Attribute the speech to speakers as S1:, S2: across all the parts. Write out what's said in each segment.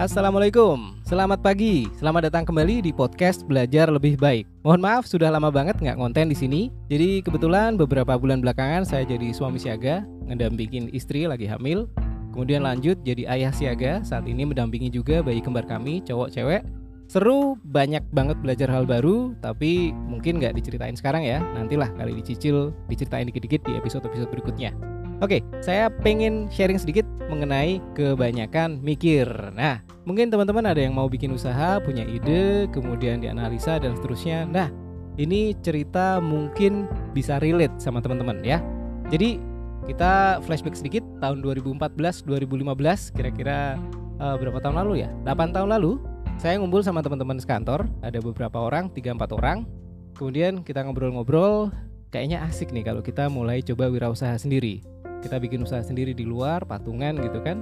S1: Assalamualaikum, selamat pagi, selamat datang kembali di podcast Belajar Lebih Baik. Mohon maaf sudah lama banget nggak konten di sini. Jadi kebetulan beberapa bulan belakangan saya jadi suami siaga, ngedampingin istri lagi hamil. Kemudian lanjut jadi ayah siaga, saat ini mendampingi juga bayi kembar kami, cowok cewek. Seru, banyak banget belajar hal baru, tapi mungkin nggak diceritain sekarang ya. Nantilah kali dicicil, diceritain dikit-dikit di episode-episode berikutnya. Oke, saya pengen sharing sedikit mengenai kebanyakan mikir. Nah, mungkin teman-teman ada yang mau bikin usaha, punya ide, kemudian dianalisa dan seterusnya. Nah, ini cerita mungkin bisa relate sama teman-teman ya. Jadi, kita flashback sedikit tahun 2014, 2015, kira-kira uh, berapa tahun lalu ya? 8 tahun lalu, saya ngumpul sama teman-teman sekantor, ada beberapa orang, 3-4 orang. Kemudian kita ngobrol-ngobrol, kayaknya asik nih kalau kita mulai coba wirausaha sendiri kita bikin usaha sendiri di luar patungan gitu kan.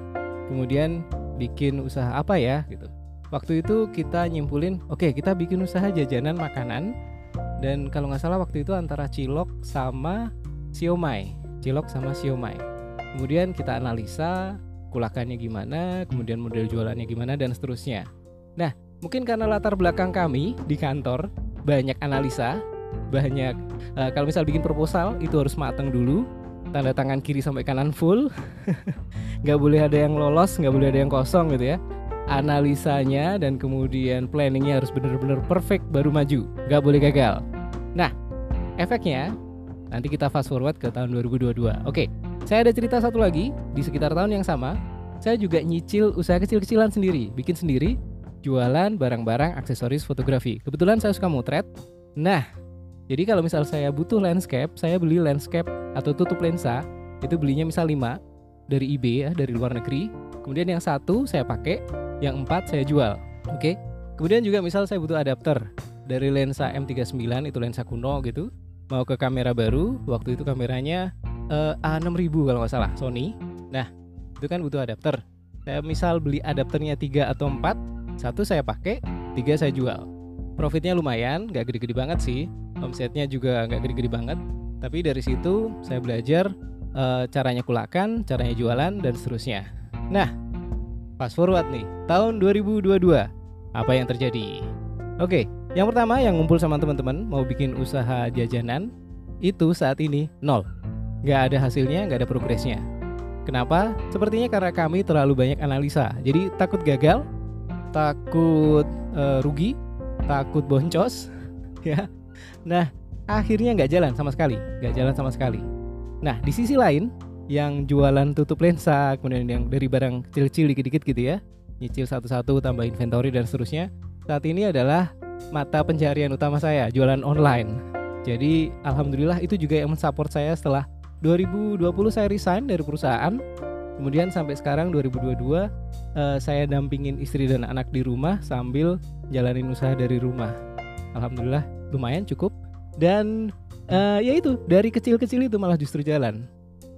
S1: Kemudian bikin usaha apa ya gitu. Waktu itu kita nyimpulin oke okay, kita bikin usaha jajanan makanan. Dan kalau nggak salah waktu itu antara cilok sama siomay. Cilok sama siomay. Kemudian kita analisa kulakannya gimana kemudian model jualannya gimana dan seterusnya. Nah mungkin karena latar belakang kami di kantor banyak analisa banyak uh, kalau misal bikin proposal itu harus matang dulu tanda tangan kiri sampai kanan full. Nggak boleh ada yang lolos nggak boleh ada yang kosong gitu ya. Analisanya dan kemudian planningnya harus benar-benar perfect baru maju. Nggak boleh gagal. Nah efeknya nanti kita fast forward ke tahun 2022 oke saya ada cerita satu lagi di sekitar tahun yang sama. Saya juga nyicil usaha kecil-kecilan sendiri bikin sendiri jualan barang-barang aksesoris fotografi. Kebetulan saya suka motret. Nah jadi kalau misal saya butuh landscape, saya beli landscape atau tutup lensa, itu belinya misal 5 dari eBay ya, dari luar negeri. Kemudian yang satu saya pakai, yang empat saya jual. Oke. Okay? Kemudian juga misal saya butuh adapter dari lensa M39 itu lensa kuno gitu, mau ke kamera baru, waktu itu kameranya uh, A6000 kalau nggak salah, Sony. Nah, itu kan butuh adapter. Saya misal beli adapternya 3 atau 4, satu saya pakai, tiga saya jual. Profitnya lumayan, nggak gede-gede banget sih. Omsetnya juga nggak gede-gede banget. Tapi dari situ saya belajar e, caranya kulakan caranya jualan dan seterusnya. Nah fast forward nih tahun 2022 apa yang terjadi? Oke yang pertama yang ngumpul sama teman-teman mau bikin usaha jajanan itu saat ini nol. Nggak ada hasilnya nggak ada progresnya. Kenapa? Sepertinya karena kami terlalu banyak analisa. Jadi takut gagal takut uh, rugi takut boncos ya Nah, akhirnya nggak jalan sama sekali, nggak jalan sama sekali. Nah, di sisi lain, yang jualan tutup lensa, kemudian yang dari barang kecil-kecil dikit-dikit gitu ya, nyicil satu-satu, tambah inventory dan seterusnya. Saat ini adalah mata pencarian utama saya, jualan online. Jadi, alhamdulillah itu juga yang mensupport saya setelah 2020 saya resign dari perusahaan. Kemudian sampai sekarang 2022 eh, saya dampingin istri dan anak di rumah sambil jalanin usaha dari rumah. Alhamdulillah lumayan cukup. Dan uh, ya itu dari kecil-kecil itu malah justru jalan.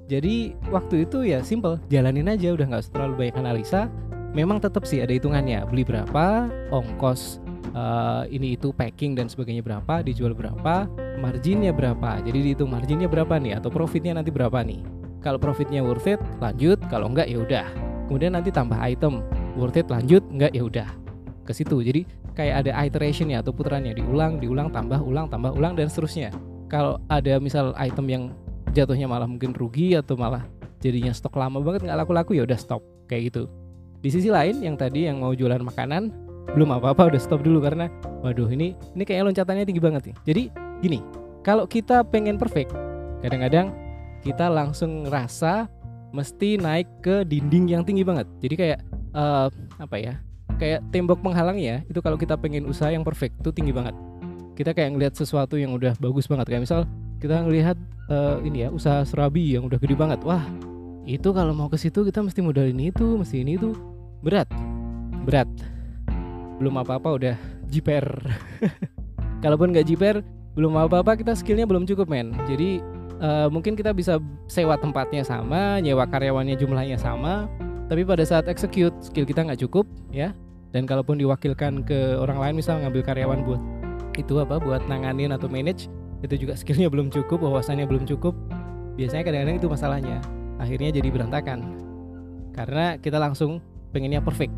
S1: Jadi waktu itu ya simple jalanin aja udah nggak terlalu banyak analisa. Memang tetap sih ada hitungannya beli berapa ongkos uh, ini itu packing dan sebagainya berapa dijual berapa marginnya berapa. Jadi dihitung marginnya berapa nih atau profitnya nanti berapa nih kalau profitnya worth it lanjut. Kalau enggak ya udah. Kemudian nanti tambah item. Worth it lanjut. Enggak ya udah. Ke situ. Jadi kayak ada iteration ya atau putarannya. Diulang diulang tambah ulang tambah ulang dan seterusnya. Kalau ada misal item yang jatuhnya malah mungkin rugi atau malah jadinya stok lama banget nggak laku-laku ya udah stop. Kayak gitu. Di sisi lain yang tadi yang mau jualan makanan belum apa-apa udah stop dulu karena waduh ini ini kayaknya loncatannya tinggi banget nih. Jadi gini. Kalau kita pengen perfect kadang-kadang kita langsung ngerasa mesti naik ke dinding yang tinggi banget. Jadi kayak uh, apa ya kayak tembok penghalang ya itu kalau kita pengen usaha yang perfect itu tinggi banget. Kita kayak ngelihat sesuatu yang udah bagus banget. Kayak misal kita ngelihat uh, ini ya usaha serabi yang udah gede banget. Wah itu kalau mau ke situ kita mesti modal ini itu mesti ini itu. Berat berat. Belum apa-apa udah jiper. Kalaupun nggak jiper belum apa-apa kita skillnya belum cukup men. Jadi uh, mungkin kita bisa sewa tempatnya sama nyewa karyawannya jumlahnya sama. Tapi pada saat execute skill kita nggak cukup ya. Dan kalaupun diwakilkan ke orang lain misal ngambil karyawan buat itu apa buat nanganin atau manage itu juga skillnya belum cukup wawasannya belum cukup. Biasanya kadang-kadang itu masalahnya. Akhirnya jadi berantakan. Karena kita langsung pengennya perfect.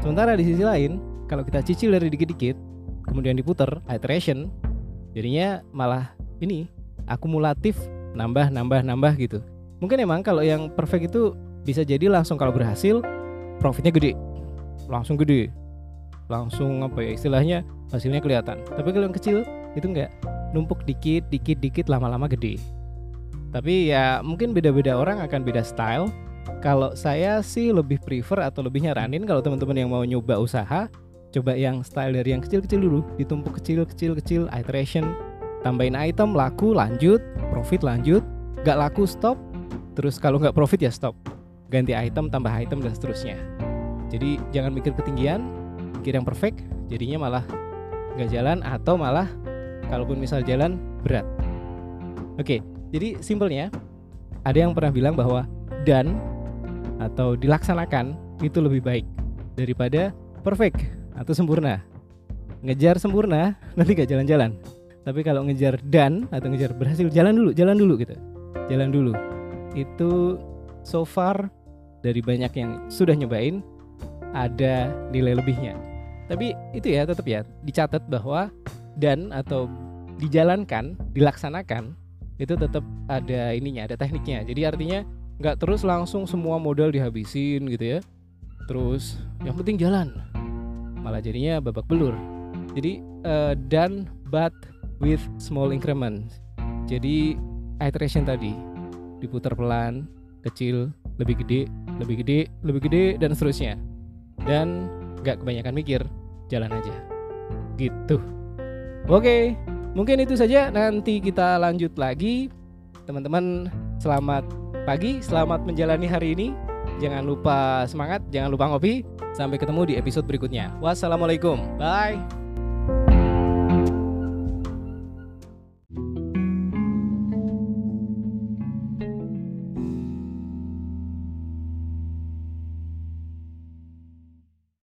S1: Sementara di sisi lain, kalau kita cicil dari dikit-dikit, kemudian diputer iteration, jadinya malah ini akumulatif nambah nambah nambah gitu. Mungkin emang kalau yang perfect itu bisa jadi langsung kalau berhasil profitnya gede. Langsung gede. Langsung apa ya istilahnya hasilnya kelihatan. Tapi kalau yang kecil itu enggak numpuk dikit dikit dikit lama-lama gede. Tapi ya mungkin beda-beda orang akan beda style. Kalau saya sih lebih prefer atau lebih nyaranin kalau teman-teman yang mau nyoba usaha, coba yang style dari yang kecil-kecil dulu, ditumpuk kecil-kecil-kecil, iteration, tambahin item, laku, lanjut, profit lanjut, gak laku stop, terus kalau nggak profit ya stop, ganti item, tambah item dan seterusnya. Jadi jangan mikir ketinggian, mikir yang perfect, jadinya malah nggak jalan atau malah kalaupun misal jalan berat. Oke, jadi simpelnya ada yang pernah bilang bahwa dan atau dilaksanakan itu lebih baik daripada perfect atau sempurna. Ngejar sempurna nanti gak jalan-jalan. Tapi kalau ngejar dan atau ngejar berhasil jalan dulu, jalan dulu gitu. Jalan dulu. Itu so far dari banyak yang sudah nyobain ada nilai lebihnya. Tapi itu ya tetap ya dicatat bahwa dan atau dijalankan, dilaksanakan itu tetap ada ininya, ada tekniknya. Jadi artinya nggak terus langsung semua modal dihabisin gitu ya. Terus yang penting jalan. Malah jadinya babak belur. Jadi uh, done but with small increments. Jadi iteration tadi diputar pelan, kecil, lebih gede, lebih gede, lebih gede dan seterusnya. Dan nggak kebanyakan mikir, jalan aja. Gitu. Oke, mungkin itu saja. Nanti kita lanjut lagi. Teman-teman, selamat pagi, selamat menjalani hari ini. Jangan lupa semangat, jangan lupa ngopi. Sampai ketemu di episode berikutnya. Wassalamualaikum. Bye.